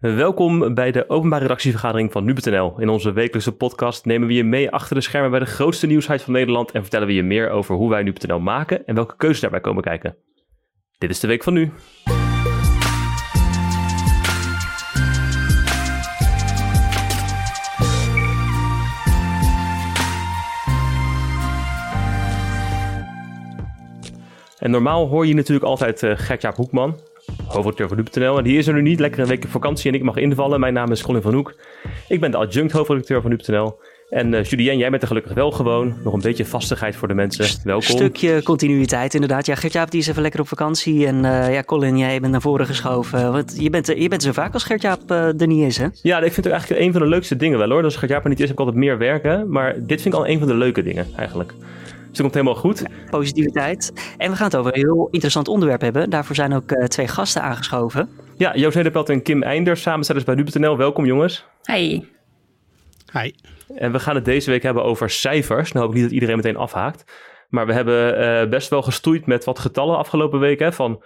Welkom bij de openbare redactievergadering van Nu.nl. In onze wekelijkse podcast nemen we je mee achter de schermen bij de grootste nieuwsheid van Nederland en vertellen we je meer over hoe wij Nu.nl maken en welke keuzes daarbij komen kijken. Dit is de week van nu. En normaal hoor je natuurlijk altijd uh, Gert-Jaap Hoekman, van Nu.nl. En die is er nu niet, lekker een week op vakantie en ik mag invallen. Mijn naam is Colin van Hoek. Ik ben de adjunct hoofdredacteur van Nu.nl. En uh, Julien, jij bent er gelukkig wel gewoon. Nog een beetje vastigheid voor de mensen. Welkom. Een stukje continuïteit inderdaad. Ja, Gertjaap die is even lekker op vakantie. En uh, ja, Colin, jij bent naar voren geschoven. Want je bent, je bent zo vaak als Gertjaap uh, er niet is, hè? Ja, ik vind het eigenlijk een van de leukste dingen wel hoor. Als Gertjaap er niet is, heb ik altijd meer werken. Maar dit vind ik al een van de leuke dingen eigenlijk. Dus dat komt helemaal goed. positiviteit. En we gaan het over een heel interessant onderwerp hebben. Daarvoor zijn ook uh, twee gasten aangeschoven. Ja, Joost Nederpelt en Kim Einders, samenstellers bij Nu.nl. Welkom jongens. Hi. Hi. En we gaan het deze week hebben over cijfers. Nou hoop ik niet dat iedereen meteen afhaakt. Maar we hebben uh, best wel gestoeid met wat getallen afgelopen week. Hè, van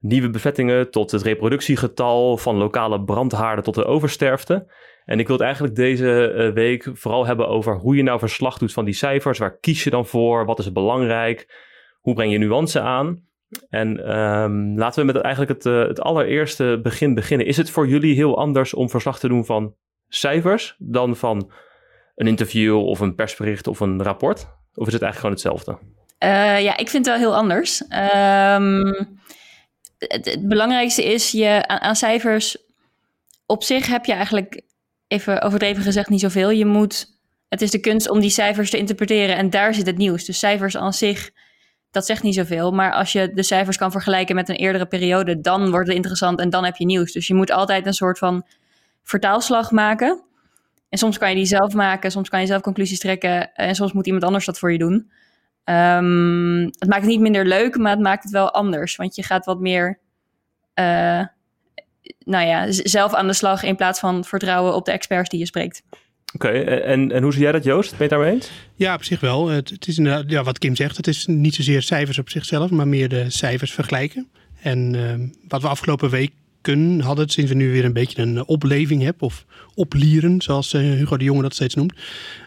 nieuwe bevettingen tot het reproductiegetal, van lokale brandhaarden tot de oversterfte. En ik wil het eigenlijk deze uh, week vooral hebben over hoe je nou verslag doet van die cijfers. Waar kies je dan voor? Wat is belangrijk? Hoe breng je nuance aan? En um, laten we met eigenlijk het, uh, het allereerste begin beginnen. Is het voor jullie heel anders om verslag te doen van cijfers dan van een interview of een persbericht of een rapport? Of is het eigenlijk gewoon hetzelfde? Uh, ja, ik vind het wel heel anders. Het, het, belangrijkste is je aan, aan cijfers. Op zich heb je eigenlijk even overdreven gezegd, niet zoveel. Je moet, het is de kunst om die cijfers te interpreteren en daar zit het nieuws. Dus cijfers aan zich, dat zegt niet zoveel. Maar als je de cijfers kan vergelijken met een eerdere periode, dan wordt het interessant en dan heb je nieuws. Dus je moet altijd een soort van vertaalslag maken. En soms kan je die zelf maken, soms kan je zelf conclusies trekken en soms moet iemand anders dat voor je doen. Um, het maakt het niet minder leuk, maar het maakt het wel anders. Want je gaat wat meer uh, nou ja, zelf aan de slag in plaats van vertrouwen op de experts die je spreekt. Oké, okay, en, en hoe zie jij dat, Joost? Ben je het daarmee eens? Ja, op zich wel. Het, het is ja, wat Kim zegt, het is niet zozeer cijfers op zichzelf, maar meer de cijfers vergelijken. En uh, wat we afgelopen weken hadden, sinds we nu weer een beetje een opleving hebben, of oplieren, zoals uh, Hugo de Jonge dat steeds noemt,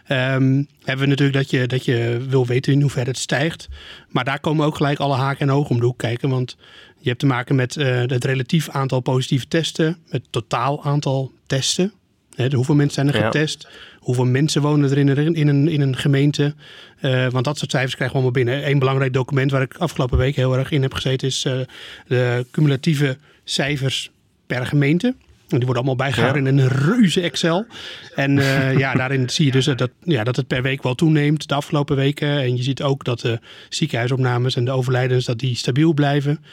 um, hebben we natuurlijk dat je, dat je wil weten in hoeverre het stijgt. Maar daar komen ook gelijk alle haken en ogen om de hoek kijken, want je hebt te maken met uh, het relatief aantal positieve testen, met het totaal aantal testen. He, hoeveel mensen zijn er getest? Ja. Hoeveel mensen wonen er in een, in een, in een gemeente? Uh, want dat soort cijfers krijgen we allemaal binnen. Eén belangrijk document waar ik afgelopen week heel erg in heb gezeten... is uh, de cumulatieve cijfers per gemeente. Die worden allemaal bijgehouden ja. in een reuze Excel. En uh, ja, daarin zie je dus dat, ja, dat het per week wel toeneemt de afgelopen weken. En je ziet ook dat de ziekenhuisopnames en de overlijdens dat die stabiel blijven.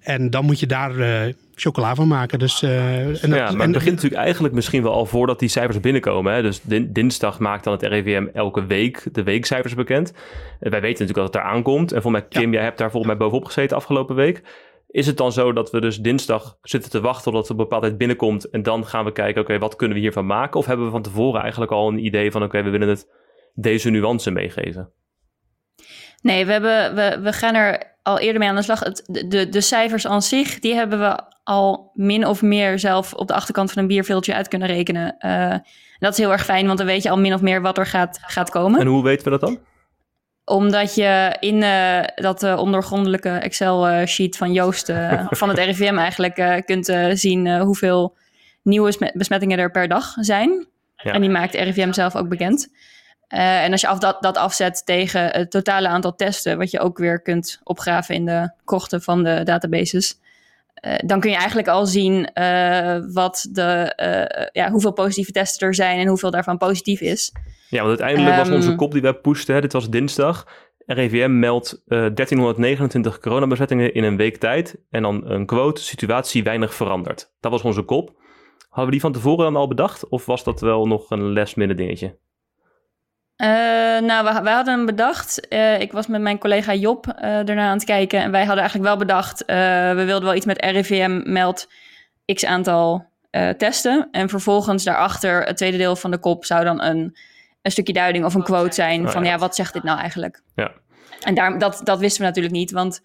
En dan moet je daar uh, chocola van maken. Dus, uh, en dat, ja, maar het begint natuurlijk eigenlijk misschien wel al voordat die cijfers binnenkomen. Hè? Dus dinsdag maakt dan het RIVM elke week de weekcijfers bekend. En wij weten natuurlijk dat het daar aankomt. En volgens mij, Kim, ja. jij hebt daar volgens mij bovenop gezeten afgelopen week. Is het dan zo dat we dus dinsdag zitten te wachten totdat het een bepaalde tijd binnenkomt en dan gaan we kijken, oké, okay, wat kunnen we hiervan maken? Of hebben we van tevoren eigenlijk al een idee van, oké, okay, we willen het deze nuance meegeven? Nee, we, hebben, we, we gaan er al eerder mee aan de slag. Het, de, de cijfers aan zich, die hebben we al min of meer zelf op de achterkant van een bierveeltje uit kunnen rekenen. Uh, dat is heel erg fijn, want dan weet je al min of meer wat er gaat, gaat komen. En hoe weten we dat dan? Omdat je in uh, dat uh, ondergrondelijke Excel-sheet van Joost, uh, van het RIVM eigenlijk, kunt zien hoeveel nieuwe besmettingen er per dag zijn. Ja. En die maakt RIVM zelf ook bekend. en als je af dat, dat afzet tegen het totale aantal testen, wat je ook weer kunt opgraven in de krochten van de databases, dan kun je eigenlijk al zien wat de, ja, hoeveel positieve testen er zijn en hoeveel daarvan positief is. Ja, want uiteindelijk was onze kop die wij pushten, dit was dinsdag. RIVM meldt uh, 1329 coronabezettingen in een week tijd. En dan een quote, situatie weinig veranderd. Dat was onze kop. Hadden we die van tevoren dan al bedacht? Of was dat wel nog een lesminder dingetje? Uh, nou, we, we, hadden hem bedacht. Uh, ik was met mijn collega Job ernaar aan het kijken. En wij hadden eigenlijk wel bedacht... we wilden wel iets met RIVM meldt x aantal testen. En vervolgens daarachter, het tweede deel van de kop... zou dan een een stukje duiding of een quote zijn van ja, wat zegt dit nou eigenlijk? Ja. En daar, dat, dat wisten we natuurlijk niet, want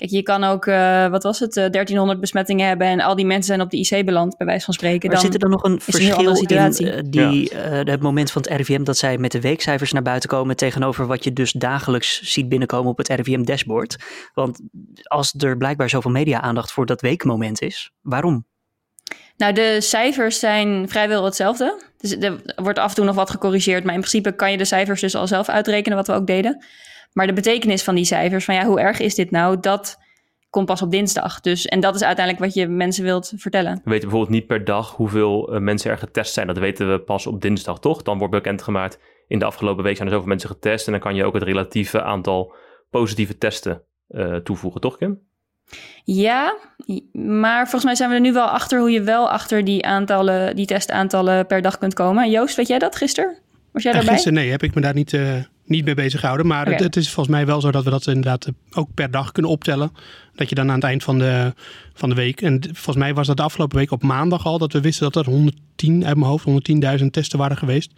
Kijk, je kan ook, uh, wat was het, uh, 1300 besmettingen hebben en al die mensen zijn op de IC beland, bij wijze van spreken. Maar dan zit er dan nog een verschil een situatie. in uh, die, ja. het moment van het RIVM dat zij met de weekcijfers naar buiten komen tegenover wat je dus dagelijks ziet binnenkomen op het RIVM-dashboard? Want als er blijkbaar zoveel media-aandacht voor dat weekmoment is, waarom? Nou, de cijfers zijn vrijwel hetzelfde. Dus er wordt af en toe nog wat gecorrigeerd, maar in principe kan je de cijfers dus al zelf uitrekenen, wat we ook deden. Maar de betekenis van die cijfers, van ja, hoe erg is dit nou, dat komt pas op dinsdag. Dus, en dat is uiteindelijk wat je mensen wilt vertellen. We weten bijvoorbeeld niet per dag hoeveel uh, mensen er getest zijn. Dat weten we pas op dinsdag, toch? Dan wordt bekendgemaakt, in de afgelopen week zijn er zoveel mensen getest. En dan kan je ook het relatieve aantal positieve testen uh, toevoegen, toch Kim? Ja, maar volgens mij zijn we er nu wel achter hoe je wel achter die aantallen, die testaantallen per dag kunt komen. Joost, weet jij dat gisteren? Was jij daarbij? Gisteren, nee, heb ik me daar niet, uh, niet mee bezig gehouden. Maar okay. het, het, is volgens mij wel zo dat we dat inderdaad ook per dag kunnen optellen. Dat je dan aan het eind van de, van de week. En volgens mij was dat de afgelopen week op maandag al. Dat we wisten dat er 110 uit mijn hoofd, 110.000 testen waren geweest.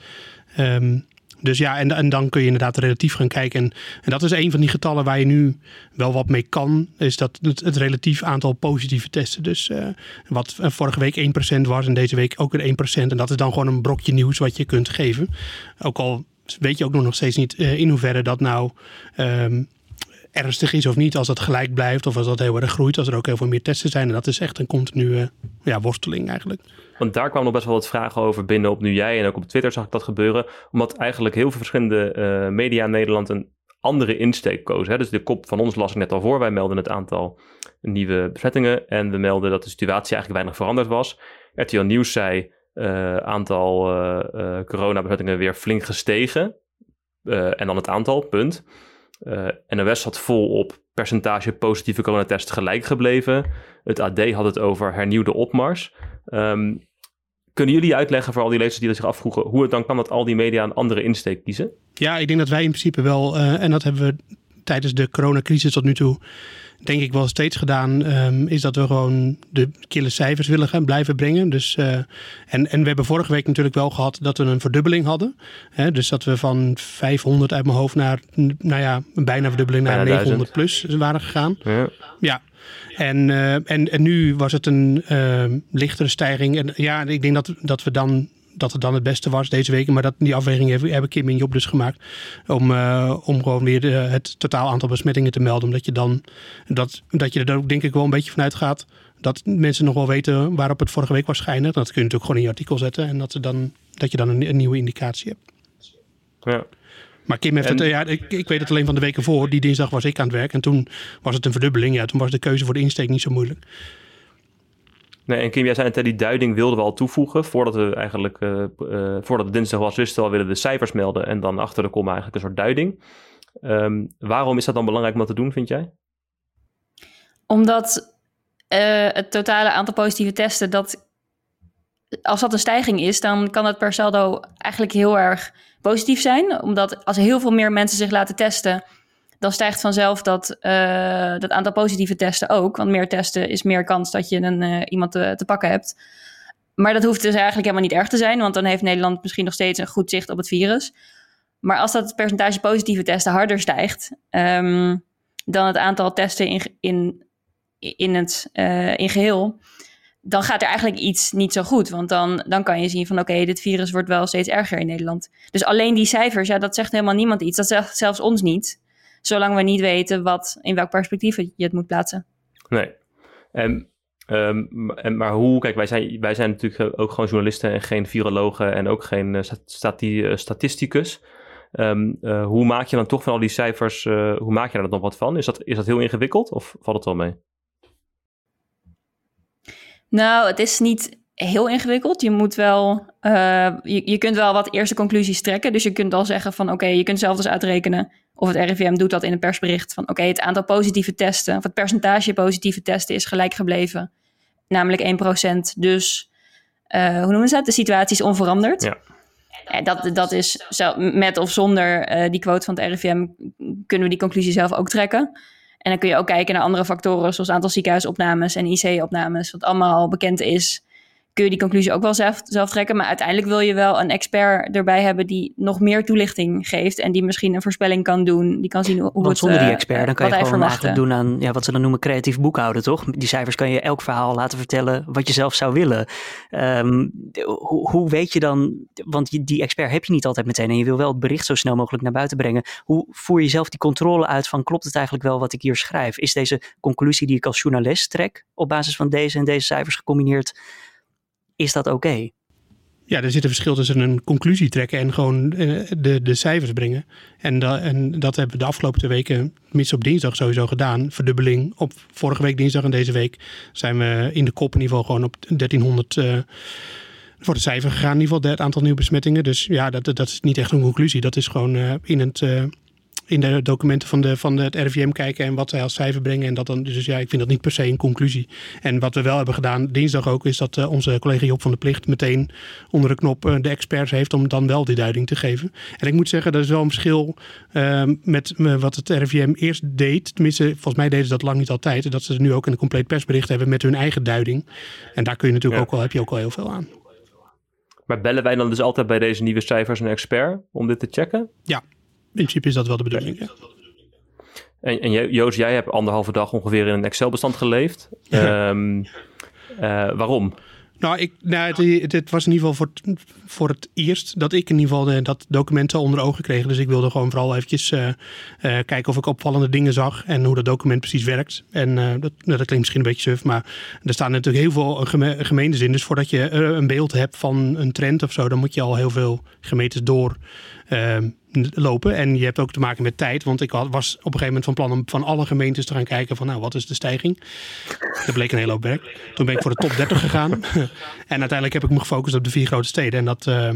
Um, dus ja, en, dan kun je inderdaad relatief gaan kijken. En, en dat is een van die getallen waar je nu wel wat mee kan. Is dat het, relatief aantal positieve testen. Dus uh, wat vorige week 1% was en deze week ook weer 1%. En dat is dan gewoon een brokje nieuws wat je kunt geven. Ook al weet je ook nog steeds niet uh, in hoeverre dat nou... Um, ernstig is of niet, als dat gelijk blijft of als dat heel erg groeit, als er ook heel veel meer testen zijn. En dat is echt een continue ja, worsteling eigenlijk. Want daar kwamen nog best wel wat vragen over binnen op Nu Jij en ook op Twitter zag ik dat gebeuren. Omdat eigenlijk heel veel verschillende uh, media in Nederland een andere insteek kozen. Hè? Dus de kop van ons las ik net al voor. Wij melden het aantal nieuwe besmettingen en we melden dat de situatie eigenlijk weinig veranderd was. RTL Nieuws zei uh, aantal uh, coronabesmettingen weer flink gestegen. en dan het aantal, punt. Uh, NOS zat vol op percentage positieve coronatest gelijk gebleven. Het AD had het over hernieuwde opmars. Um, kunnen jullie uitleggen voor al die lezers die zich afvroegen hoe het dan kan dat al die media een andere insteek kiezen? Ja, ik denk dat wij in principe wel, uh, en dat hebben we tijdens de coronacrisis tot nu toe denk ik wel steeds gedaan, um, is dat we gewoon de kille cijfers willen gaan blijven brengen. Dus, uh, en, en we hebben vorige week natuurlijk wel gehad dat we een verdubbeling hadden. Hè? Dus dat we van 500 uit mijn hoofd naar, nou ja, bijna verdubbeling naar bijna 900 plus waren gegaan. Ja. ja. En, uh, en, en nu was het een uh, lichtere stijging. En ja, ik denk dat, dat we dan dat het dan het beste was deze week. Maar dat, die afweging hebben, hebben Kim en Job dus gemaakt. Om, uh, om gewoon weer de, het totaal aantal besmettingen te melden. Omdat je dan, dat, dat je er ook denk ik wel een beetje vanuit gaat. Dat mensen nog wel weten waarop het vorige week was schijnen. Dat kun je natuurlijk gewoon in je artikel zetten. En dat, dan, dat je dan een, een nieuwe indicatie hebt. Ja. Maar Kim heeft en... het, ja, ik, ik weet het alleen van de weken voor. Die dinsdag was ik aan het werk. En toen was het een verdubbeling. Ja, toen was de keuze voor de insteek niet zo moeilijk. Nee, en Kim, jij zei net, die duiding wilden we al toevoegen. Voordat we eigenlijk, uh, uh, voordat het dinsdag was, wisten we al, willen de cijfers melden. En dan achter de komma eigenlijk een soort duiding. Um, waarom is dat dan belangrijk om dat te doen, vind jij? Omdat uh, het totale aantal positieve testen, dat als dat een stijging is, dan kan het per saldo eigenlijk heel erg positief zijn. Omdat als heel veel meer mensen zich laten testen, dan stijgt vanzelf dat, uh, dat aantal positieve testen ook. Want meer testen is meer kans dat je een, uh, iemand te, pakken hebt. Maar dat hoeft dus eigenlijk helemaal niet erg te zijn, want dan heeft Nederland misschien nog steeds een goed zicht op het virus. Maar als dat percentage positieve testen harder stijgt um, dan het aantal testen in, in, in het uh, in geheel, dan gaat er eigenlijk iets niet zo goed. Want dan, dan kan je zien van oké, dit virus wordt wel steeds erger in Nederland. Dus alleen die cijfers, ja, dat zegt helemaal niemand iets. Dat zegt zelfs ons niet zolang we niet weten wat, in welk perspectief je het moet plaatsen. Nee. En, um, en, maar hoe, kijk, wij zijn, wij zijn natuurlijk ook gewoon journalisten en geen virologen en ook geen uh, stati uh, statisticus. Um, uh, hoe maak je dan toch van al die cijfers, hoe maak je daar nog wat van? Is dat, is dat heel ingewikkeld of valt het wel mee? Nou, het is niet heel ingewikkeld. Je moet wel, je, je kunt wel wat eerste conclusies trekken. Dus je kunt al zeggen van oké, okay, je kunt zelf dus uitrekenen of het RIVM doet dat in een persbericht van oké, okay, het aantal positieve testen, of het percentage positieve testen is gelijk gebleven. Namelijk 1%. Dus uh, hoe noemen ze dat? De situatie is onveranderd. Ja. En dat, dat is met of zonder uh, die quote van het RIVM kunnen we die conclusie zelf ook trekken. En dan kun je ook kijken naar andere factoren, zoals aantal ziekenhuisopnames en IC-opnames, wat allemaal bekend is. Kun je die conclusie ook wel zelf, zelf trekken. Maar uiteindelijk wil je wel een expert erbij hebben die nog meer toelichting geeft. En die misschien een voorspelling kan doen. Die kan zien hoe Want het, zonder die eh, expert, dan kan je gewoon eigenlijk doen aan ja, wat ze dan noemen creatief boekhouden, toch? Die cijfers kan je elk verhaal laten vertellen wat je zelf zou willen. Ehm, hoe, hoe weet je dan, want die expert heb je niet altijd meteen en je wil wel het bericht zo snel mogelijk naar buiten brengen. Hoe voer je zelf die controle uit van klopt het eigenlijk wel wat ik hier schrijf? Is deze conclusie die ik als journalist trek op basis van deze en deze cijfers gecombineerd, is dat oké? Ja, er zit een verschil tussen een conclusie trekken en gewoon eh, de, de cijfers brengen. En, en dat hebben we de afgelopen twee weken, tenminste op dinsdag sowieso gedaan. Verdubbeling op vorige week dinsdag en deze week zijn we in de kop in gewoon op 1300 eh, voor de cijfer gegaan. In ieder geval het aantal nieuwe besmettingen. Dus ja, dat, dat is niet echt een conclusie. Dat is gewoon eh, in het... in de documenten van, de, van het RIVM kijken en wat zij als cijfer brengen. En dat dan, dus ja, ik vind dat niet per se een conclusie. En wat we wel hebben gedaan dinsdag ook, is dat eh, onze collega Job van de Plicht meteen onder de knop eh, de experts heeft om dan wel die duiding te geven. En ik moet zeggen, dat is wel een verschil eh, met eh, wat het RIVM eerst deed. Tenminste, volgens mij deden ze dat lang niet altijd. Dat ze nu ook een compleet persbericht hebben met hun eigen duiding. En daar kun je natuurlijk Ja. ook wel, heb je ook wel heel veel aan. Maar bellen wij dan dus altijd bij deze nieuwe cijfers een expert om dit te checken? In principe is dat wel de bedoeling. Ja. En, en jij- Joost, jij hebt anderhalve dag ongeveer in een Excel-bestand geleefd. Ehm, eh, waarom? Nou, ik, nou het, was in ieder geval voor, het- voor het eerst dat ik in ieder geval de, dat document onder ogen kreeg. Dus ik wilde gewoon vooral eventjes eh, eh, kijken of ik opvallende dingen zag en hoe dat document precies werkt. En eh, dat, nou, dat klinkt misschien een beetje suf, maar er staan natuurlijk heel veel geme gemeentes in. Dus voordat je eh, een beeld hebt van een trend of zo, dan moet je al heel veel gemeentes door eh, lopen. En je hebt ook te maken met tijd, want ik was op een gegeven moment van plan om van alle gemeentes te gaan kijken van nou, wat is de stijging? Dat bleek een hele hoop werk. Toen ben ik voor de top 30 gegaan. en uiteindelijk heb ik me gefocust op de vier grote steden. En dat eh,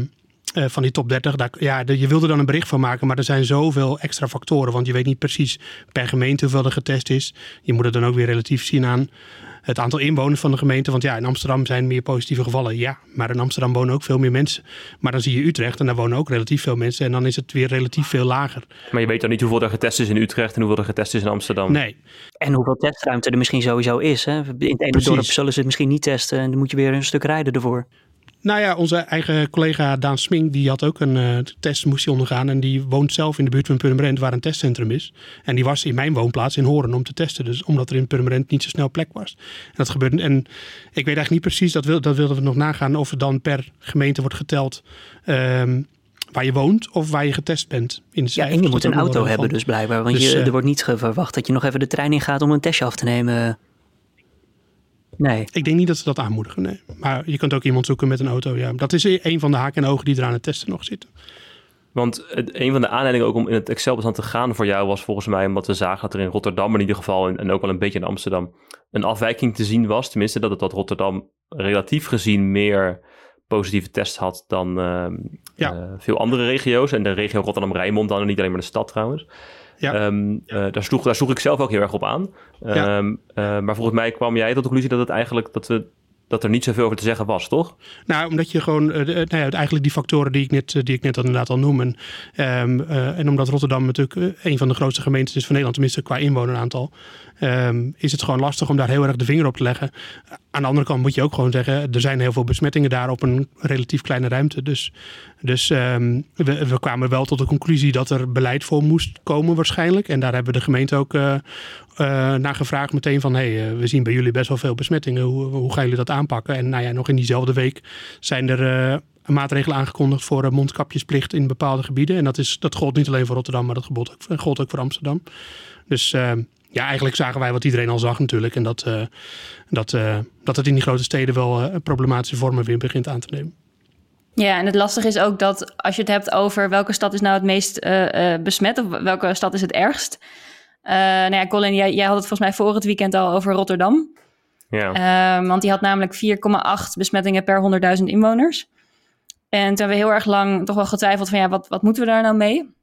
eh, van die top 30, daar, ja, de- je wilde er dan een bericht van maken, maar er zijn zoveel extra factoren. Want je weet niet precies per gemeente hoeveel er getest is. Je moet het dan ook weer relatief zien aan het aantal inwoners van de gemeente. Want ja, in Amsterdam zijn meer positieve gevallen. Ja, maar in Amsterdam wonen ook veel meer mensen. Maar dan zie je Utrecht en daar wonen ook relatief veel mensen. En dan is het weer relatief veel lager. Maar je weet dan niet hoeveel er getest is in Utrecht en hoeveel er getest is in Amsterdam. Nee, En hoeveel testruimte er misschien sowieso is. Hè? In het ene Precies. dorp zullen ze het misschien niet testen en dan moet je weer een stuk rijden ervoor. Nou ja, onze eigen collega Daan Smink, die had ook een eh, test moest hij ondergaan. En die woont zelf in de buurt van Purmerend, waar een testcentrum is. En die was in mijn woonplaats in Horen om te testen. Dus omdat er in Purmerend niet zo snel plek was. En dat gebeurde. En ik weet eigenlijk niet precies, dat, wil, dat wilden we nog nagaan, of het dan per gemeente wordt geteld ehm, waar je woont of waar je getest bent. In de Ja, en je moet een auto hebben van. dus blijkbaar. Want Dus, je, eh, er wordt niet verwacht dat je nog even de trein in gaat om een testje af te nemen. Nee. Ik denk niet dat ze dat aanmoedigen, nee. Maar je kunt ook iemand zoeken met een auto, ja. Dat is een van de haken en ogen die er aan het testen nog zitten. Want het, een van de aanleidingen ook om in het Excel-bestand te gaan voor jou was volgens mij omdat we zagen dat er in Rotterdam in ieder geval en, en ook wel een beetje in Amsterdam een afwijking te zien was. Tenminste, dat het dat Rotterdam relatief gezien meer positieve tests had dan ehm, Ja. eh, veel andere regio's. En de regio Rotterdam-Rijnmond dan, en niet alleen maar de stad trouwens. Ja. Ehm, eh, daar, sloeg, daar sloeg ik zelf ook heel erg op aan. Ja. Ehm, eh, maar volgens mij kwam jij tot de conclusie dat het eigenlijk dat we dat er niet zoveel over te zeggen was, toch? Nou, omdat je gewoon, de- nou ja, eigenlijk die factoren die ik net, die ik net inderdaad al noem. En, ehm, eh, en omdat Rotterdam natuurlijk een van de grootste gemeentes is van Nederland, tenminste qua inwoneraantal, ehm, is het gewoon lastig om daar heel erg de vinger op te leggen. Aan de andere kant moet je ook gewoon zeggen, er zijn heel veel besmettingen daar op een relatief kleine ruimte. Dus, dus ehm, we, we kwamen wel tot de conclusie dat er beleid voor moest komen waarschijnlijk. En daar hebben de gemeente ook eh, eh, naar gevraagd meteen van, hey, eh, we zien bij jullie best wel veel besmettingen. Hoe, hoe gaan jullie dat aanpakken? En nou ja, nog in diezelfde week zijn er maatregelen aangekondigd voor mondkapjesplicht in bepaalde gebieden. En dat, is, dat gold niet alleen voor Rotterdam, maar dat gold ook, gold ook voor Amsterdam. Dus eh, ja, eigenlijk zagen wij wat iedereen al zag natuurlijk. En dat, eh, dat, eh, dat het in die grote steden wel eh, problematische vormen weer begint aan te nemen. Ja, en het lastige is ook dat als je het hebt over welke stad is nou het meest eh, eh, besmet of welke stad is het ergst. Eh nou ja, Colin, jij, jij had het volgens mij voor het weekend al over Rotterdam. Ja. Ehm, want die had namelijk 4,8 besmettingen per 100.000 inwoners. En toen hebben we heel erg lang toch wel getwijfeld van ja, wat, wat moeten we daar nou mee?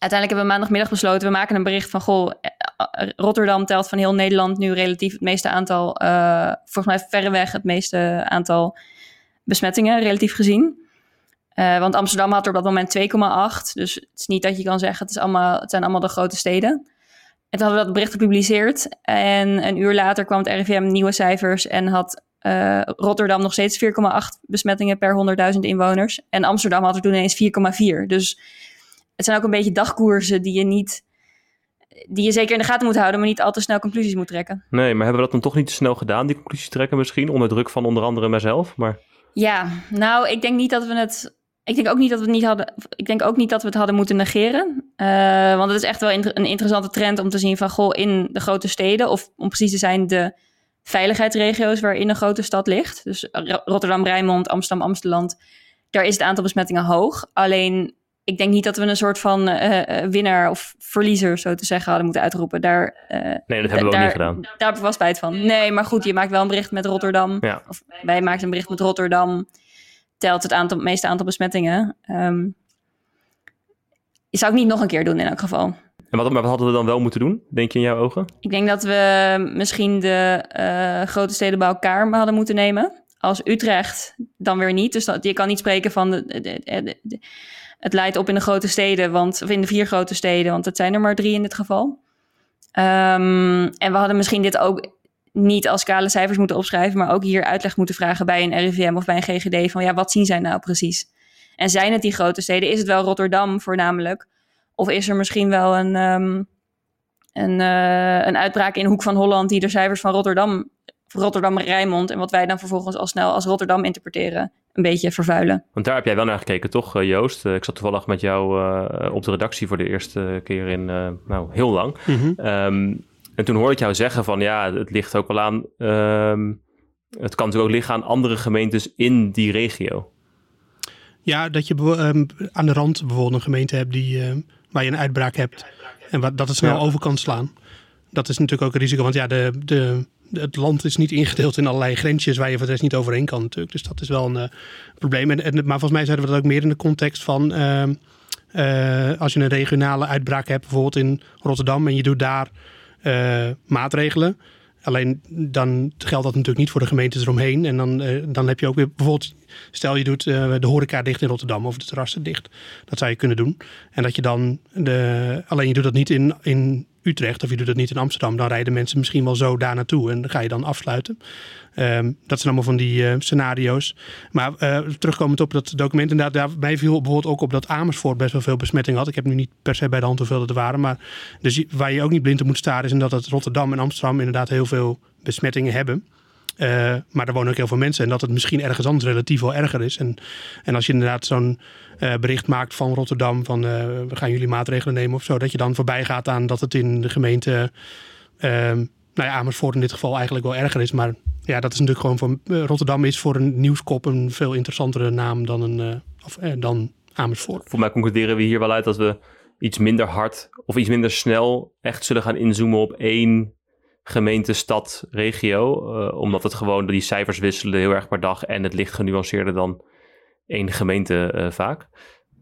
Uiteindelijk hebben we maandagmiddag besloten, we maken een bericht van goh, eh, eh, Rotterdam telt van heel Nederland nu relatief het meeste aantal, eh, volgens mij verreweg het meeste aantal besmettingen, relatief gezien. Want Amsterdam had er op dat moment 2,8. Dus het is niet dat je kan zeggen, het, is allemaal, het zijn allemaal de grote steden. En toen hadden we dat bericht gepubliceerd. En een uur later kwam het RIVM nieuwe cijfers en had Rotterdam nog steeds 4,8 besmettingen per 100.000 inwoners. En Amsterdam had er toen ineens 4,4. Dus het zijn ook een beetje dagkoersen die je niet die je zeker in de gaten moet houden, maar niet al te snel conclusies moet trekken. Nee, maar hebben we dat dan toch niet te snel gedaan, die conclusies trekken misschien, onder druk van onder andere mijzelf? Maar... Ja, nou, ik denk niet dat we het. Ik denk ook niet dat we het niet hadden. Ik denk ook niet dat we het hadden moeten negeren. Uh, want het is echt wel een interessante trend om te zien van goh, in de grote steden, of om precies te zijn, de veiligheidsregio's waarin een grote stad ligt. Dus Rotterdam, Rijnmond, Amsterdam, Amsterdam. Daar is het aantal besmettingen hoog. Alleen ik denk niet dat we een soort van uh, winnaar of verliezer, zo te zeggen, hadden moeten uitroepen. Daar, uh, nee, dat hebben we daar, ook niet gedaan. Daar wel spijt van. Nee, maar goed, je maakt wel een bericht met Rotterdam. Ja. Of wij maken een bericht met Rotterdam. Telt het, aantal, meeste aantal besmettingen. Um, zou ik niet nog een keer doen in elk geval. En wat, maar wat hadden we dan wel moeten doen, denk je in jouw ogen? Ik denk dat we misschien de uh, grote steden bij elkaar hadden moeten nemen. Als Utrecht dan weer niet. Dus dat, je kan niet spreken van de, de, de, het leidt op in de grote steden, want, of in de vier grote steden, want het zijn er maar drie in dit geval. Um, en we hadden misschien dit ook niet als kale cijfers moeten opschrijven, maar ook hier uitleg moeten vragen bij een RIVM of bij een GGD van ja, wat zien zij nou precies? En zijn het die grote steden? Is het wel Rotterdam voornamelijk? Of is er misschien wel een, um, een, uh, een uitbraak in Hoek van Holland die de cijfers van Rotterdam, Rotterdam-Rijnmond en wat wij dan vervolgens al snel als Rotterdam interpreteren, een beetje vervuilen. Want daar heb jij wel naar gekeken, toch, eh, Joost? Eh, ik zat toevallig met jou uh, op de redactie voor de eerste keer in, uh, nou, heel lang. Mm -hmm. um, en toen hoorde ik jou zeggen van, ja, het ligt ook wel aan... Um, het kan natuurlijk ook liggen aan andere gemeentes in die regio. Ja, dat je um, aan de rand bijvoorbeeld een gemeente hebt die, waar je een uitbraak hebt. En wat, dat het snel ja. over kan slaan. Dat is natuurlijk ook een risico, want ja, de... de het land is niet ingedeeld in allerlei grensjes waar je voor de rest niet overheen kan natuurlijk. Dus dat is wel een uh, probleem. En, maar volgens mij zeiden we dat ook meer in de context van... Uh, uh, als je een regionale uitbraak hebt, bijvoorbeeld in Rotterdam... en je doet daar maatregelen... Alleen dan geldt dat natuurlijk niet voor de gemeentes eromheen. En dan, dan heb je ook weer bijvoorbeeld, stel je doet de horeca dicht in Rotterdam of de terrassen dicht. Dat zou je kunnen doen. En dat je dan, de, alleen je doet dat niet in, in Utrecht of je doet dat niet in Amsterdam. Dan rijden mensen misschien wel zo daar naartoe en ga je dan afsluiten. Um, dat zijn allemaal van die uh, scenario's. Maar terugkomend op dat document, inderdaad, daarbij viel bijvoorbeeld ook op dat Amersfoort best wel veel besmetting had. Ik heb nu niet per se bij de hand hoeveel er waren. Maar dus waar je ook niet blind op moet staren is dat Rotterdam en Amsterdam inderdaad heel veel besmettingen hebben. Uh, maar er wonen ook heel veel mensen. En dat het misschien ergens anders relatief wel erger is. En, en als je inderdaad zo'n uh, bericht maakt van Rotterdam. van uh, we gaan jullie maatregelen nemen of zo. dat je dan voorbij gaat aan dat het in de gemeente. nou ja, Amersfoort in dit geval eigenlijk wel erger is. Maar ja, dat is natuurlijk gewoon voor. Rotterdam is voor een nieuwskop een veel interessantere naam dan, een, of, dan Amersfoort. Voor mij concluderen we hier wel uit dat we iets minder hard of iets minder snel echt zullen gaan inzoomen op één gemeente, stad, regio. Uh, omdat het gewoon, die cijfers wisselen heel erg per dag en het ligt genuanceerder dan één gemeente uh, vaak.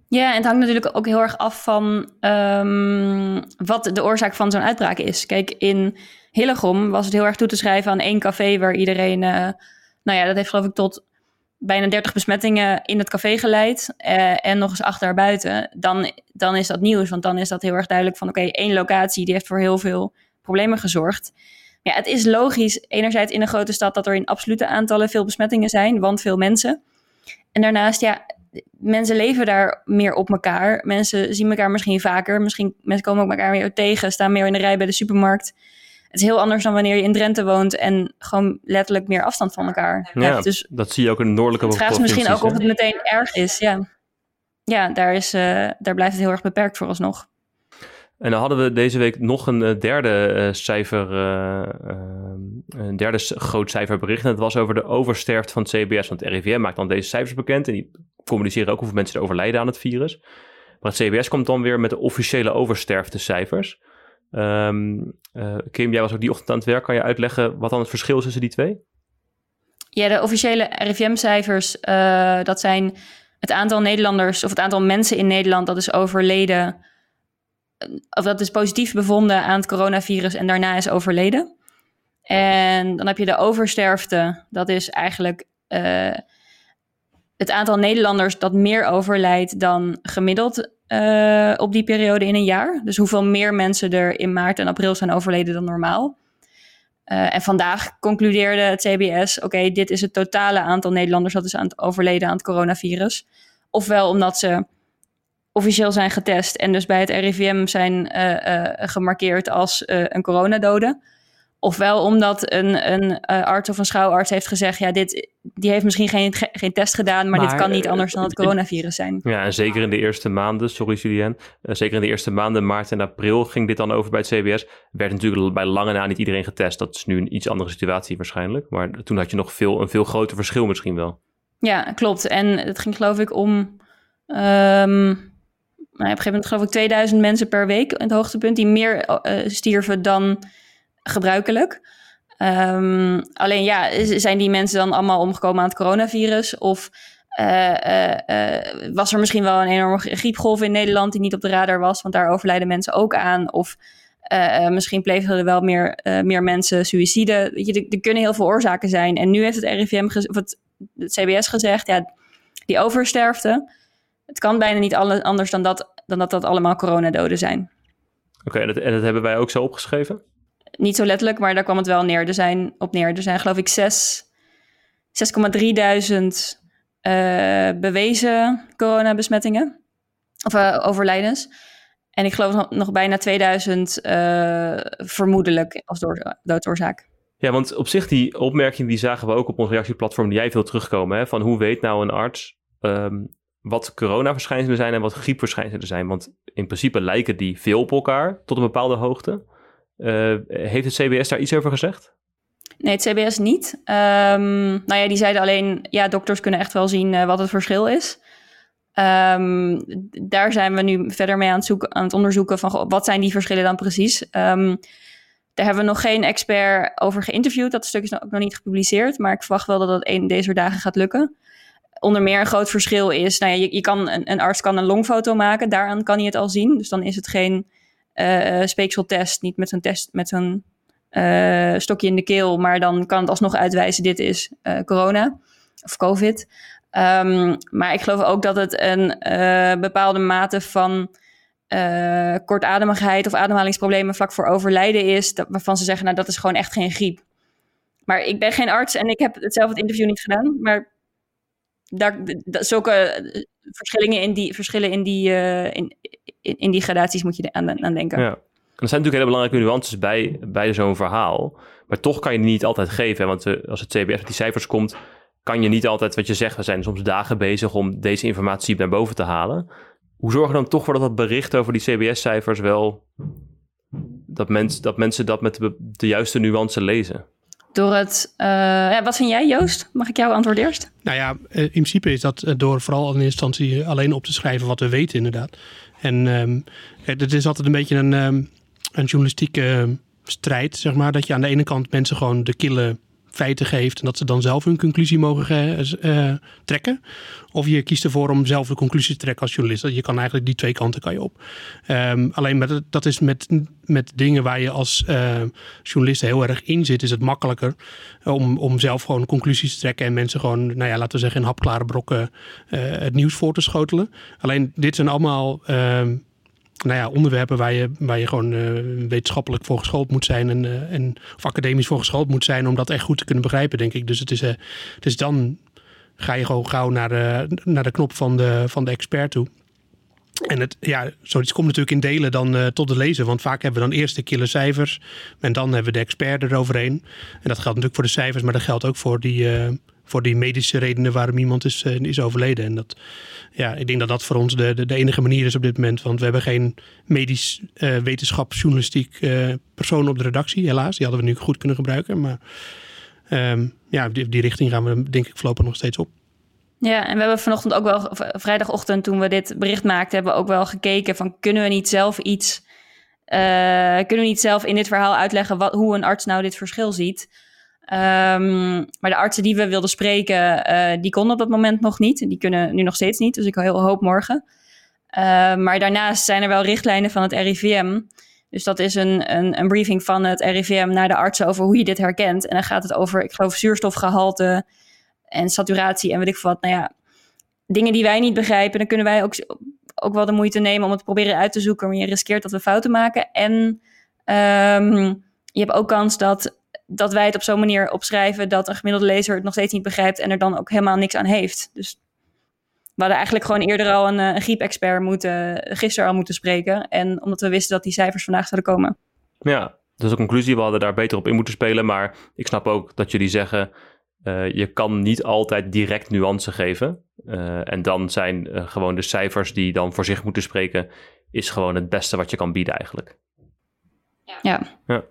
Ja, en het hangt natuurlijk ook heel erg af van um, wat de oorzaak van zo'n uitbraak is. Kijk, in Hillegom was het heel erg toe te schrijven aan één café waar iedereen, uh, nou ja, dat heeft geloof ik tot bijna 30 besmettingen in het café geleid en nog eens acht daarbuiten. Dan, dan is dat nieuws, want dan is dat heel erg duidelijk van oké, één locatie die heeft voor heel veel problemen gezorgd. Ja, het is logisch, enerzijds in een grote stad, dat er in absolute aantallen veel besmettingen zijn, want veel mensen. En daarnaast, ja, mensen leven daar meer op elkaar. Mensen zien elkaar misschien vaker. Misschien mensen komen ook elkaar meer tegen, staan meer in de rij bij de supermarkt. Het is heel anders dan wanneer je in Drenthe woont en gewoon letterlijk meer afstand van elkaar ja, hebt. Dus dat zie je ook in de noordelijke Het gaat misschien ook of het meteen erg is, ja. Ja, daar, is, uh, daar blijft het heel erg beperkt vooralsnog. En dan hadden we deze week nog een derde uh, cijfer, uh, een derde groot cijferbericht. En dat was over de oversterfte van het CBS. Want het RIVM maakt dan deze cijfers bekend. En die communiceren ook hoeveel mensen er overlijden aan het virus. Maar het CBS komt dan weer met de officiële oversterftecijfers. Um, uh, Kim, jij was ook die ochtend aan het werk. Kan je uitleggen wat dan het verschil is tussen die twee? Ja, de officiële RIVM-cijfers, dat zijn het aantal Nederlanders... of het aantal mensen in Nederland dat is overleden of dat is positief bevonden aan het coronavirus en daarna is overleden. En dan heb je de oversterfte. Dat is eigenlijk uh, het aantal Nederlanders dat meer overlijdt dan gemiddeld uh, op die periode in een jaar. Dus hoeveel meer mensen er in maart en april zijn overleden dan normaal. Uh, en vandaag concludeerde het CBS: oké, dit is het totale aantal Nederlanders dat is aan het overleden aan het coronavirus. Ofwel omdat ze officieel zijn getest en dus bij het RIVM zijn uh, uh, gemarkeerd als een coronadode. Ofwel omdat een, een arts of een schouwarts heeft gezegd: ja, dit, die heeft misschien geen, geen test gedaan, maar, dit kan niet anders dan het coronavirus zijn. Ja, en zeker in de eerste maanden, sorry Julien, zeker in de eerste maanden, maart en april, ging dit dan over bij het CBS. Werd natuurlijk bij lange na niet iedereen getest. Dat is nu een iets andere situatie waarschijnlijk. Maar toen had je nog veel, een veel groter verschil misschien wel. Ja, klopt. En het ging geloof ik om um, nou, op een gegeven moment geloof ik 2000 mensen per week het hoogtepunt die meer uh, stierven dan gebruikelijk. Um, alleen ja, zijn die mensen dan allemaal omgekomen aan het coronavirus? Of uh, uh, was er misschien wel een enorme griepgolf in Nederland die niet op de radar was? Want daar overlijden mensen ook aan. Of misschien plegen er wel meer, meer mensen suïcide. Er, kunnen heel veel oorzaken zijn. En nu heeft het RIVM, of het, het CBS gezegd, ja, die oversterfte het kan bijna niet anders dan dat, dan dat dat allemaal coronadoden zijn. Oké, en, dat, en dat hebben wij ook zo opgeschreven? Niet zo letterlijk, maar daar kwam het wel neer. Er zijn, op neer. Er zijn geloof ik 6,3 duizend uh, bewezen coronabesmettingen. Of uh, overlijdens. En ik geloof nog, nog bijna 2000 uh, eh, vermoedelijk als doodsoorzaak. Ja, want op zich die opmerking die zagen we ook op ons reactieplatform die jij veel terugkomen. Hè? Van hoe weet nou een arts um, wat coronaverschijnselen zijn en wat griepverschijnselen zijn. Want in principe lijken die veel op elkaar tot een bepaalde hoogte. Uh, heeft het CBS daar iets over gezegd? Nee, het CBS niet. Um, nou ja, die zeiden alleen, ja, dokters kunnen echt wel zien uh, wat het verschil is. Um, daar zijn we nu verder mee aan het, zoeken, aan het onderzoeken van wat zijn die verschillen dan precies. Um, daar hebben we nog geen expert over geïnterviewd. Dat stuk is ook nog niet gepubliceerd, maar ik verwacht wel dat dat een deze dagen gaat lukken onder meer een groot verschil is, nou ja, je, je kan, een, arts kan een longfoto maken, daaraan kan hij het al zien. Dus dan is het geen uh, speekseltest, niet met zo'n test, met zo'n uh, stokje in de keel, maar dan kan het alsnog uitwijzen, dit is corona of covid. Um, maar ik geloof ook dat het een bepaalde mate van kortademigheid of ademhalingsproblemen vlak voor overlijden is, waarvan ze zeggen, nou dat is gewoon echt geen griep. Maar ik ben geen arts en ik heb het zelf het interview niet gedaan, maar daar, zulke eh, verschillen in die, verschillen in die, uh, in, in, die gradaties moet je aan, denken. Ja. er zijn natuurlijk hele belangrijke nuances bij, bij zo'n verhaal. Maar toch kan je die niet altijd geven. Want uh, als het CBS met die cijfers komt, kan je niet altijd wat je zegt. We zijn soms dagen bezig om deze informatie naar boven te halen. Hoe zorgen we dan toch voor dat dat bericht over die CBS-cijfers wel... Dat, mens, dat mensen dat met de, de juiste nuance lezen? Door het. Uh, ja, wat vind jij, Joost? Mag ik jou antwoorden eerst? Nou ja, eh, in principe is dat eh, door vooral in instantie alleen op te schrijven wat we weten, inderdaad. En um, het is altijd een beetje een, um, een journalistieke strijd, zeg maar. Dat je aan de ene kant mensen gewoon de kille feiten geeft en dat ze dan zelf hun conclusie mogen uh, trekken. Of je kiest ervoor om zelf de conclusie te trekken als journalist. Je kan eigenlijk die twee kanten kan je op. Um, alleen met, dat is met, met dingen waar je als uh, journalist heel erg in zit, is het makkelijker om, om zelf gewoon conclusies te trekken en mensen gewoon, nou ja, laten we zeggen, in hapklare brokken het nieuws voor te schotelen. Alleen dit zijn allemaal. Uh, nou ja, onderwerpen waar je, waar je gewoon uh, wetenschappelijk voor geschoold moet zijn en, uh, en, of academisch voor geschoold moet zijn om dat echt goed te kunnen begrijpen, denk ik. Dus het is, uh, dus dan ga je gewoon gauw naar de, naar de knop van de, van de expert toe. En het, ja, zoiets komt natuurlijk in delen dan tot de lezer. Want vaak hebben we dan eerst de kille cijfers. En dan hebben we de expert eroverheen. En dat geldt natuurlijk voor de cijfers, maar dat geldt ook voor die, voor die medische redenen waarom iemand is, is overleden. En dat, ja, ik denk dat dat voor ons de, de, enige manier is op dit moment. Want we hebben geen medisch uh, wetenschap, journalistiek uh, persoon op de redactie, helaas. Die hadden we nu goed kunnen gebruiken. Maar um, ja, die, die richting gaan we denk ik voorlopig nog steeds op. Ja, en we hebben vanochtend ook wel, vrijdagochtend toen we dit bericht maakten, hebben we ook wel gekeken van kunnen we niet zelf iets, kunnen we niet zelf in dit verhaal uitleggen wat, hoe een arts nou dit verschil ziet. Um, maar de artsen die we wilden spreken, uh, die konden op dat moment nog niet. Die kunnen nu nog steeds niet, dus ik heel hoop morgen. Uh, maar daarnaast zijn er wel richtlijnen van het RIVM. Dus dat is een, een, een, briefing van het RIVM naar de artsen over hoe je dit herkent. En dan gaat het over, ik geloof, zuurstofgehalte en saturatie en weet ik wat. Nou ja, dingen die wij niet begrijpen, dan kunnen wij ook, ook wel de moeite nemen om het proberen uit te zoeken. Maar je riskeert dat we fouten maken. En um, je hebt ook kans dat dat wij het op zo'n manier opschrijven dat een gemiddelde lezer het nog steeds niet begrijpt en er dan ook helemaal niks aan heeft. Dus we hadden eigenlijk gewoon eerder al een, een griepexpert moeten, gisteren al moeten spreken. En omdat we wisten dat die cijfers vandaag zouden komen. Ja, dus de conclusie, we hadden daar beter op in moeten spelen. Maar ik snap ook dat jullie zeggen, uh, je kan niet altijd direct nuance geven. Uh, en dan zijn uh, gewoon de cijfers die dan voor zich moeten spreken, is gewoon het beste wat je kan bieden eigenlijk. Ja. ja.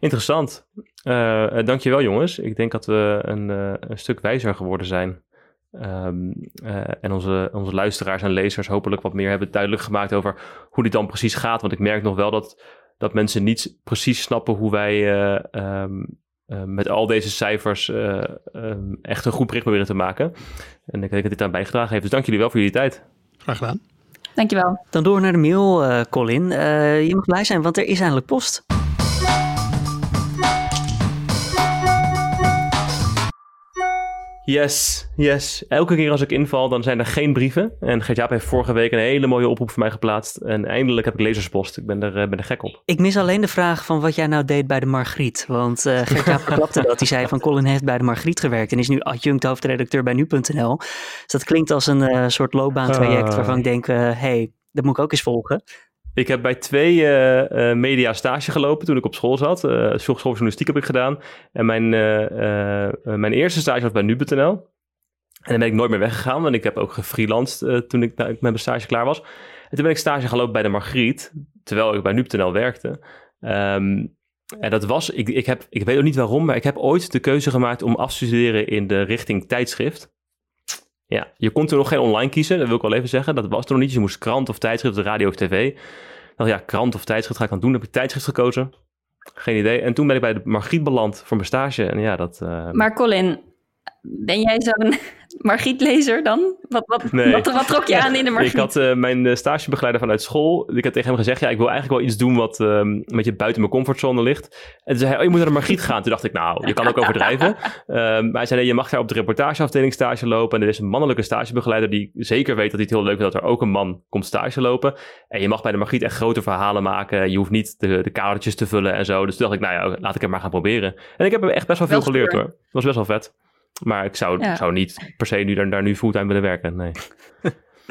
Interessant. Uh, dankjewel jongens. Ik denk dat we een, een stuk wijzer geworden zijn. Um, en onze, onze luisteraars en lezers hopelijk wat meer hebben duidelijk gemaakt over hoe dit dan precies gaat. Want ik merk nog wel dat, dat mensen niet precies snappen hoe wij um, uh, met al deze cijfers uh, um, echt een goed bericht proberen te maken. En ik denk dat dit aan bijgedragen heeft. Dus dank jullie wel voor jullie tijd. Graag gedaan. Dankjewel. Dan door naar de mail, uh, Colin. je mag blij zijn, want er is eindelijk post. Yes, yes. Elke keer als ik inval, dan zijn er geen brieven. En Gert-Jaap heeft vorige week een hele mooie oproep voor mij geplaatst. En eindelijk heb ik lezerspost. Ik ben er, ben er gek op. Ik mis alleen de vraag van wat jij nou deed bij de Margriet. Want uh, Gert-Jaap klapte dat. hij zei van Colin heeft bij de Margriet gewerkt. En is nu adjunct hoofdredacteur bij nu.nl. Dus dat klinkt als een uh, soort loopbaantraject uh. waarvan ik denk, hé, hey, dat moet ik ook eens volgen. Ik heb bij twee uh, uh, media stage gelopen toen ik op school zat. Uh, school journalistiek heb ik gedaan. En mijn, mijn eerste stage was bij nu.nl. En dan ben ik nooit meer weggegaan, want ik heb ook gefreelanced toen ik met mijn stage klaar was. En toen ben ik stage gelopen bij de Margriet, terwijl ik bij nu.nl werkte. Um, en dat was, ik, ik, heb, ik weet ook niet waarom, maar ik heb ooit de keuze gemaakt om af te studeren in de richting tijdschrift. Ja, je kon toen nog geen online kiezen, dat wil ik wel even zeggen. Dat was er nog niet. Je moest krant of tijdschrift, radio of tv. Nou ja, krant of tijdschrift ga ik aan doen. Dan heb ik tijdschrift gekozen. Geen idee. En toen ben ik bij de Margriet beland voor mijn stage. En ja, dat... Uh... Maar Colin, ben jij zo'n Margriet-lezer dan? Wat, wat, nee. wat, wat, trok je aan in de Margriet? Ik had uh, mijn stagebegeleider vanuit school. Ik had tegen hem gezegd, ja, ik wil eigenlijk wel iets doen wat uh, een beetje buiten mijn comfortzone ligt. En toen zei hij, oh, je moet naar de Margriet gaan. Toen dacht ik, nou, je kan ook overdrijven. uh, maar hij zei, nee, je mag daar op de reportageafdeling stage lopen. En er is een mannelijke stagebegeleider die zeker weet dat hij het heel leuk vindt dat er ook een man komt stage lopen. En je mag bij de Margriet echt grote verhalen maken. Je hoeft niet de, de kadertjes te vullen en zo. Dus toen dacht ik, nou ja, laat ik het maar gaan proberen. En ik heb er echt best wel veel wel geleerd hoor. Dat was best wel vet. Maar ik zou, ja. zou niet per se nu daar, daar nu fulltime willen werken, nee.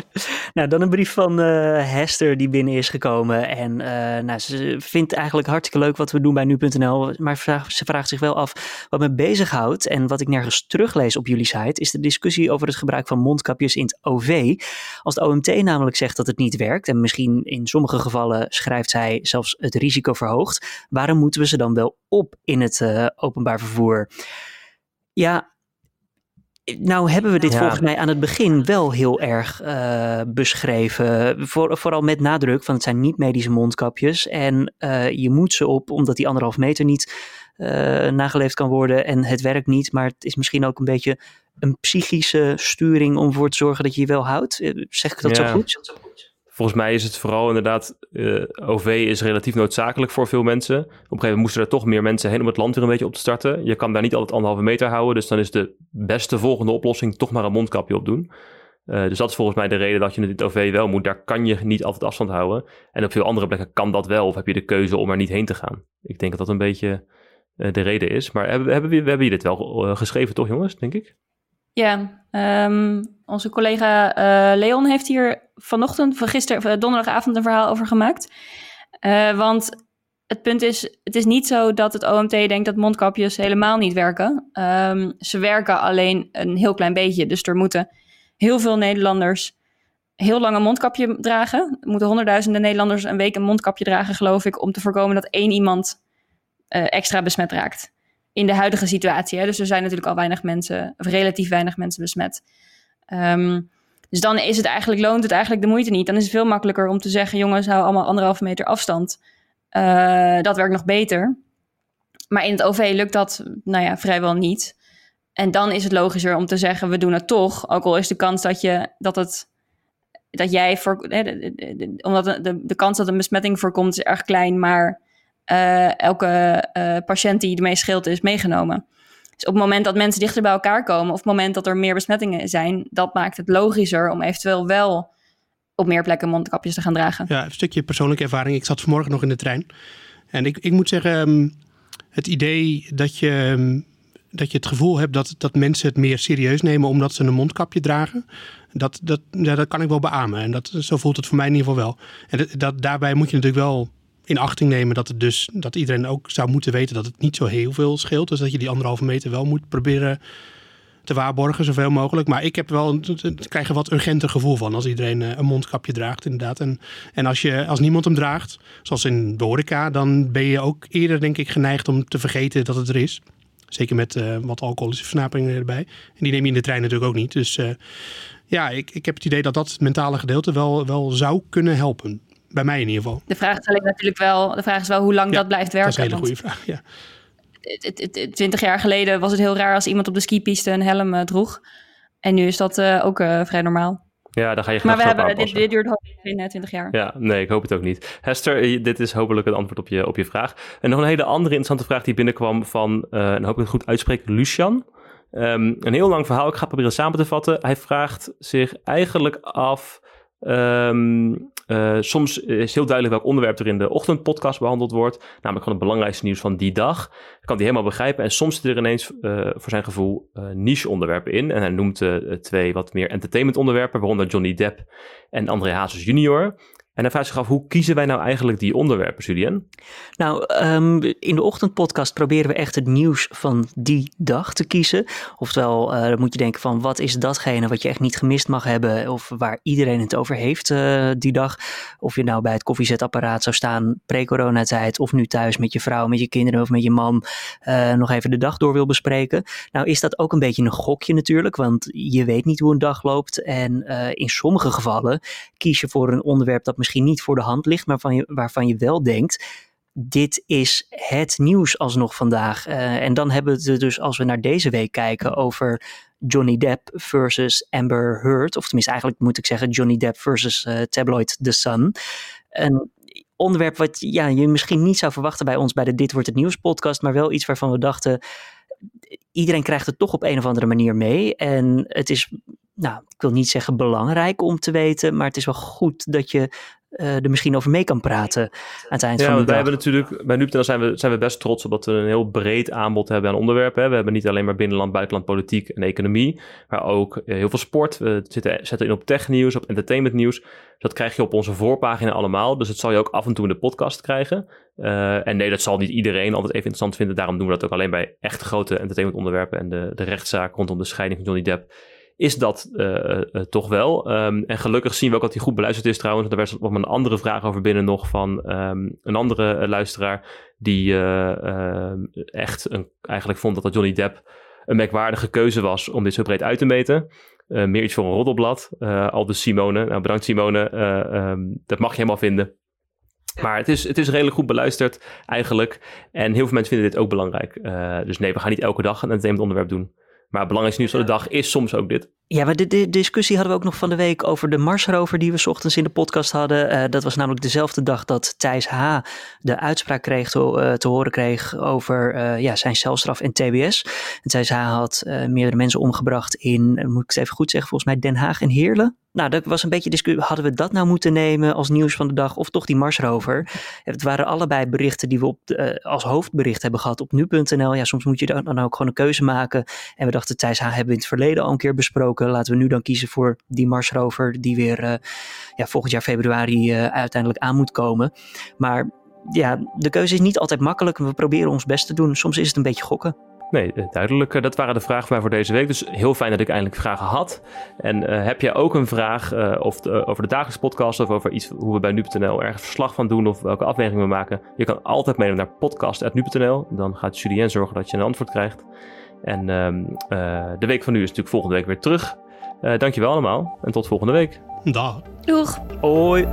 nou, dan een brief van uh, Hester die binnen is gekomen. En uh, nou, ze vindt eigenlijk hartstikke leuk wat we doen bij nu.nl. Maar vraag, ze vraagt zich wel af wat me bezighoudt. En wat ik nergens teruglees op jullie site, is de discussie over het gebruik van mondkapjes in het OV. Als de OMT namelijk zegt dat het niet werkt, en misschien in sommige gevallen schrijft zij zelfs het risico verhoogt, waarom moeten we ze dan wel op in het uh, openbaar vervoer? Ja, nou hebben we dit ja. volgens mij aan het begin wel heel erg uh, beschreven. Voor, vooral met nadruk van het zijn niet medische mondkapjes. En uh, je moet ze op omdat die anderhalf meter niet uh, nageleefd kan worden. En het werkt niet, maar het is misschien ook een beetje een psychische sturing om ervoor te zorgen dat je je wel houdt. Zeg ik dat ja. zo goed? Volgens mij is het vooral inderdaad, uh, OV is relatief noodzakelijk voor veel mensen. Op een gegeven moment moesten er toch meer mensen heen om het land weer een beetje op te starten. Je kan daar niet altijd anderhalve meter houden, dus dan is de beste volgende oplossing toch maar een mondkapje op doen. Uh, dus dat is volgens mij de reden dat je het OV wel moet. Daar kan je niet altijd afstand houden. En op veel andere plekken kan dat wel, of heb je de keuze om er niet heen te gaan. Ik denk dat dat een beetje uh, de reden is. Maar hebben, we, hebben hier dit wel geschreven, toch jongens, denk ik? Ja, um, onze collega uh, Leon heeft hier vanochtend, van gisteren, donderdagavond een verhaal over gemaakt. Uh, want het punt is, het is niet zo dat het OMT denkt dat mondkapjes helemaal niet werken. Um, ze werken alleen een heel klein beetje. Dus er moeten heel veel Nederlanders heel lang een mondkapje dragen. Er moeten honderdduizenden Nederlanders een week een mondkapje dragen, geloof ik, om te voorkomen dat één iemand extra besmet raakt in de huidige situatie. Hè? Dus er zijn natuurlijk al weinig mensen, of relatief weinig mensen besmet. Um, dus dan is het eigenlijk, loont het eigenlijk de moeite niet. Dan is het veel makkelijker om te zeggen: jongens, hou allemaal anderhalve meter afstand. Uh, dat werkt nog beter. Maar in het OV lukt dat, nou ja, vrijwel niet. En dan is het logischer om te zeggen: we doen het toch. Ook al is de kans dat je dat het. Dat jij voor, de, omdat de, de kans dat een besmetting voorkomt is erg klein, maar uh, elke patiënt die ermee scheelt is meegenomen. Dus op het moment dat mensen dichter bij elkaar komen, of op het moment dat er meer besmettingen zijn, dat maakt het logischer om eventueel wel op meer plekken mondkapjes te gaan dragen. Ja, een stukje persoonlijke ervaring. Ik zat vanmorgen nog in de trein. En ik, ik moet zeggen, um, het idee dat je, ehm, dat je het gevoel hebt dat, dat mensen het meer serieus nemen omdat ze een mondkapje dragen. Dat, dat, ja, dat kan ik wel beamen. En dat, zo voelt het voor mij in ieder geval wel. En dat, daarbij moet je natuurlijk wel in achting nemen dat, het dus, dat iedereen ook zou moeten weten dat het niet zo heel veel scheelt. Dus dat je die anderhalve meter wel moet proberen te waarborgen, zoveel mogelijk. Maar ik heb wel, ik krijg er wat urgenter gevoel van als iedereen eh, een mondkapje draagt, inderdaad. En, en als, je, als niemand hem draagt, zoals in de horeca, dan ben je ook eerder, denk ik, geneigd om te vergeten dat het er is. Zeker met uh, wat alcoholische versnaperingen erbij. En die neem je in de trein natuurlijk ook niet. Dus uh, ja, ik, ik heb het idee dat dat mentale gedeelte wel, wel zou kunnen helpen. Bij mij in ieder geval. De vraag is alleen natuurlijk wel, de vraag is wel hoe lang Ja, dat blijft werken. Dat is een hele goede vraag. Ja. het- het- het- Twintig jaar geleden was het heel raar als iemand op de skipiste een helm eh, droeg. En nu is dat eh, ook eh, vrij normaal. Ja, dan ga je Maar we hebben, dit, dit duurt hopelijk geen eh, 20 jaar. Ja, nee, ik hoop het ook niet. Hester, dit is hopelijk het antwoord op je, op je vraag. En nog een hele andere interessante vraag die binnenkwam van, eh en hoop ik het goed uitspreek, Lucian. Ehm, een heel lang verhaal, ik ga het proberen samen te vatten. Hij vraagt zich eigenlijk af, ehm, eh, soms is heel duidelijk welk onderwerp er in de ochtendpodcast behandeld wordt. Namelijk gewoon het belangrijkste nieuws van die dag. Kan hij helemaal begrijpen. En soms zitten er ineens eh, voor zijn gevoel eh, niche onderwerpen in. En hij noemt twee wat meer entertainment onderwerpen, waaronder Johnny Depp en André Hazes junior. En hij vraagt zich af, hoe kiezen wij nou eigenlijk die onderwerpen, Julien? Nou, ehm, in de ochtendpodcast proberen we echt het nieuws van die dag te kiezen. Oftewel, eh, dan moet je denken van wat is datgene wat je echt niet gemist mag hebben of waar iedereen het over heeft eh, die dag. Of je nou bij het koffiezetapparaat zou staan pre-coronatijd of nu thuis met je vrouw, met je kinderen of met je man eh, nog even de dag door wil bespreken. Nou is dat ook een beetje een gokje natuurlijk, want je weet niet hoe een dag loopt. En in sommige gevallen kies je voor een onderwerp dat misschien niet voor de hand ligt, maar van je, waarvan je wel denkt, dit is het nieuws alsnog vandaag. Eh, en dan hebben we het dus, als we naar deze week kijken, over Johnny Depp versus Amber Heard. Of tenminste, eigenlijk moet ik zeggen Johnny Depp versus eh, tabloid The Sun. Een onderwerp wat ja, je misschien niet zou verwachten bij ons bij de Dit Wordt Het Nieuws podcast, maar wel iets waarvan we dachten, iedereen krijgt het toch op een of andere manier mee. En het is, nou, ik wil niet zeggen belangrijk om te weten, maar het is wel goed dat je eh, er misschien over mee kan praten aan het eind Ja, van de want wij dag. hebben natuurlijk, bij NuPTL zijn we, zijn we best trots op dat we een heel breed aanbod hebben aan onderwerpen. hè. We hebben niet alleen maar binnenland, buitenland, politiek en economie, maar ook eh, heel veel sport. We zitten, zetten in op technieuws, op entertainmentnieuws. Dat krijg je op onze voorpagina allemaal, dus dat zal je ook af en toe in de podcast krijgen. Eh, en nee, dat zal niet iedereen altijd even interessant vinden. Daarom doen we dat ook alleen bij echt grote entertainmentonderwerpen. En de, de rechtszaak rondom de scheiding van Johnny Depp is dat eh, eh, toch wel. Ehm, en gelukkig zien we ook dat hij goed beluisterd is trouwens. Er werd nog een andere vraag over binnen nog van ehm, een andere eh, luisteraar... die eh, ehm, echt een, eigenlijk vond dat dat Johnny Depp een merkwaardige keuze was... om dit zo breed uit te meten. Meer iets voor een roddelblad. Al dus Simone. Nou, bedankt Simone. Dat mag je helemaal vinden. Maar het is, het is redelijk goed beluisterd eigenlijk. En heel veel mensen vinden dit ook belangrijk. Dus nee, we gaan niet elke dag een entertainment onderwerp doen. Maar het belangrijkste nieuws van de dag is soms ook dit. Ja, maar de, de discussie hadden we ook nog van de week over de Marsrover die we ochtends in de podcast hadden. Eh, dat was namelijk dezelfde dag dat Thijs H. de uitspraak kreeg te, eh, te horen kreeg over eh, ja, zijn celstraf en TBS. En Thijs H. had meerdere mensen omgebracht in, moet ik het even goed zeggen, volgens mij Den Haag en Heerlen. Nou, dat was een beetje discussie. Hadden we dat nou moeten nemen als nieuws van de dag of toch die Marsrover? Het waren allebei berichten die we op als hoofdbericht hebben gehad op nu.nl. Ja, soms moet je dan ook gewoon een keuze maken. En we dachten, Thijs H. hebben we in het verleden al een keer besproken. Laten we nu dan kiezen voor die Marsrover die weer eh, ja, volgend jaar februari eh, uiteindelijk aan moet komen. Maar ja, de keuze is niet altijd makkelijk. We proberen ons best te doen. Soms is het een beetje gokken. Nee, eh, duidelijk. Dat waren de vragen mij voor deze week. Dus heel fijn dat ik eindelijk vragen had. En heb jij ook een vraag of over de dagelijkse podcast of over iets hoe we bij nu.nl ergens verslag van doen of welke afwegingen we maken? Je kan altijd mailen naar podcast.nu.nl. Dan gaat Julien zorgen dat je een antwoord krijgt. En ehm, eh, de week van nu is natuurlijk volgende week weer terug. Eh dankjewel allemaal en tot volgende week. Dag. Doeg! Hoi!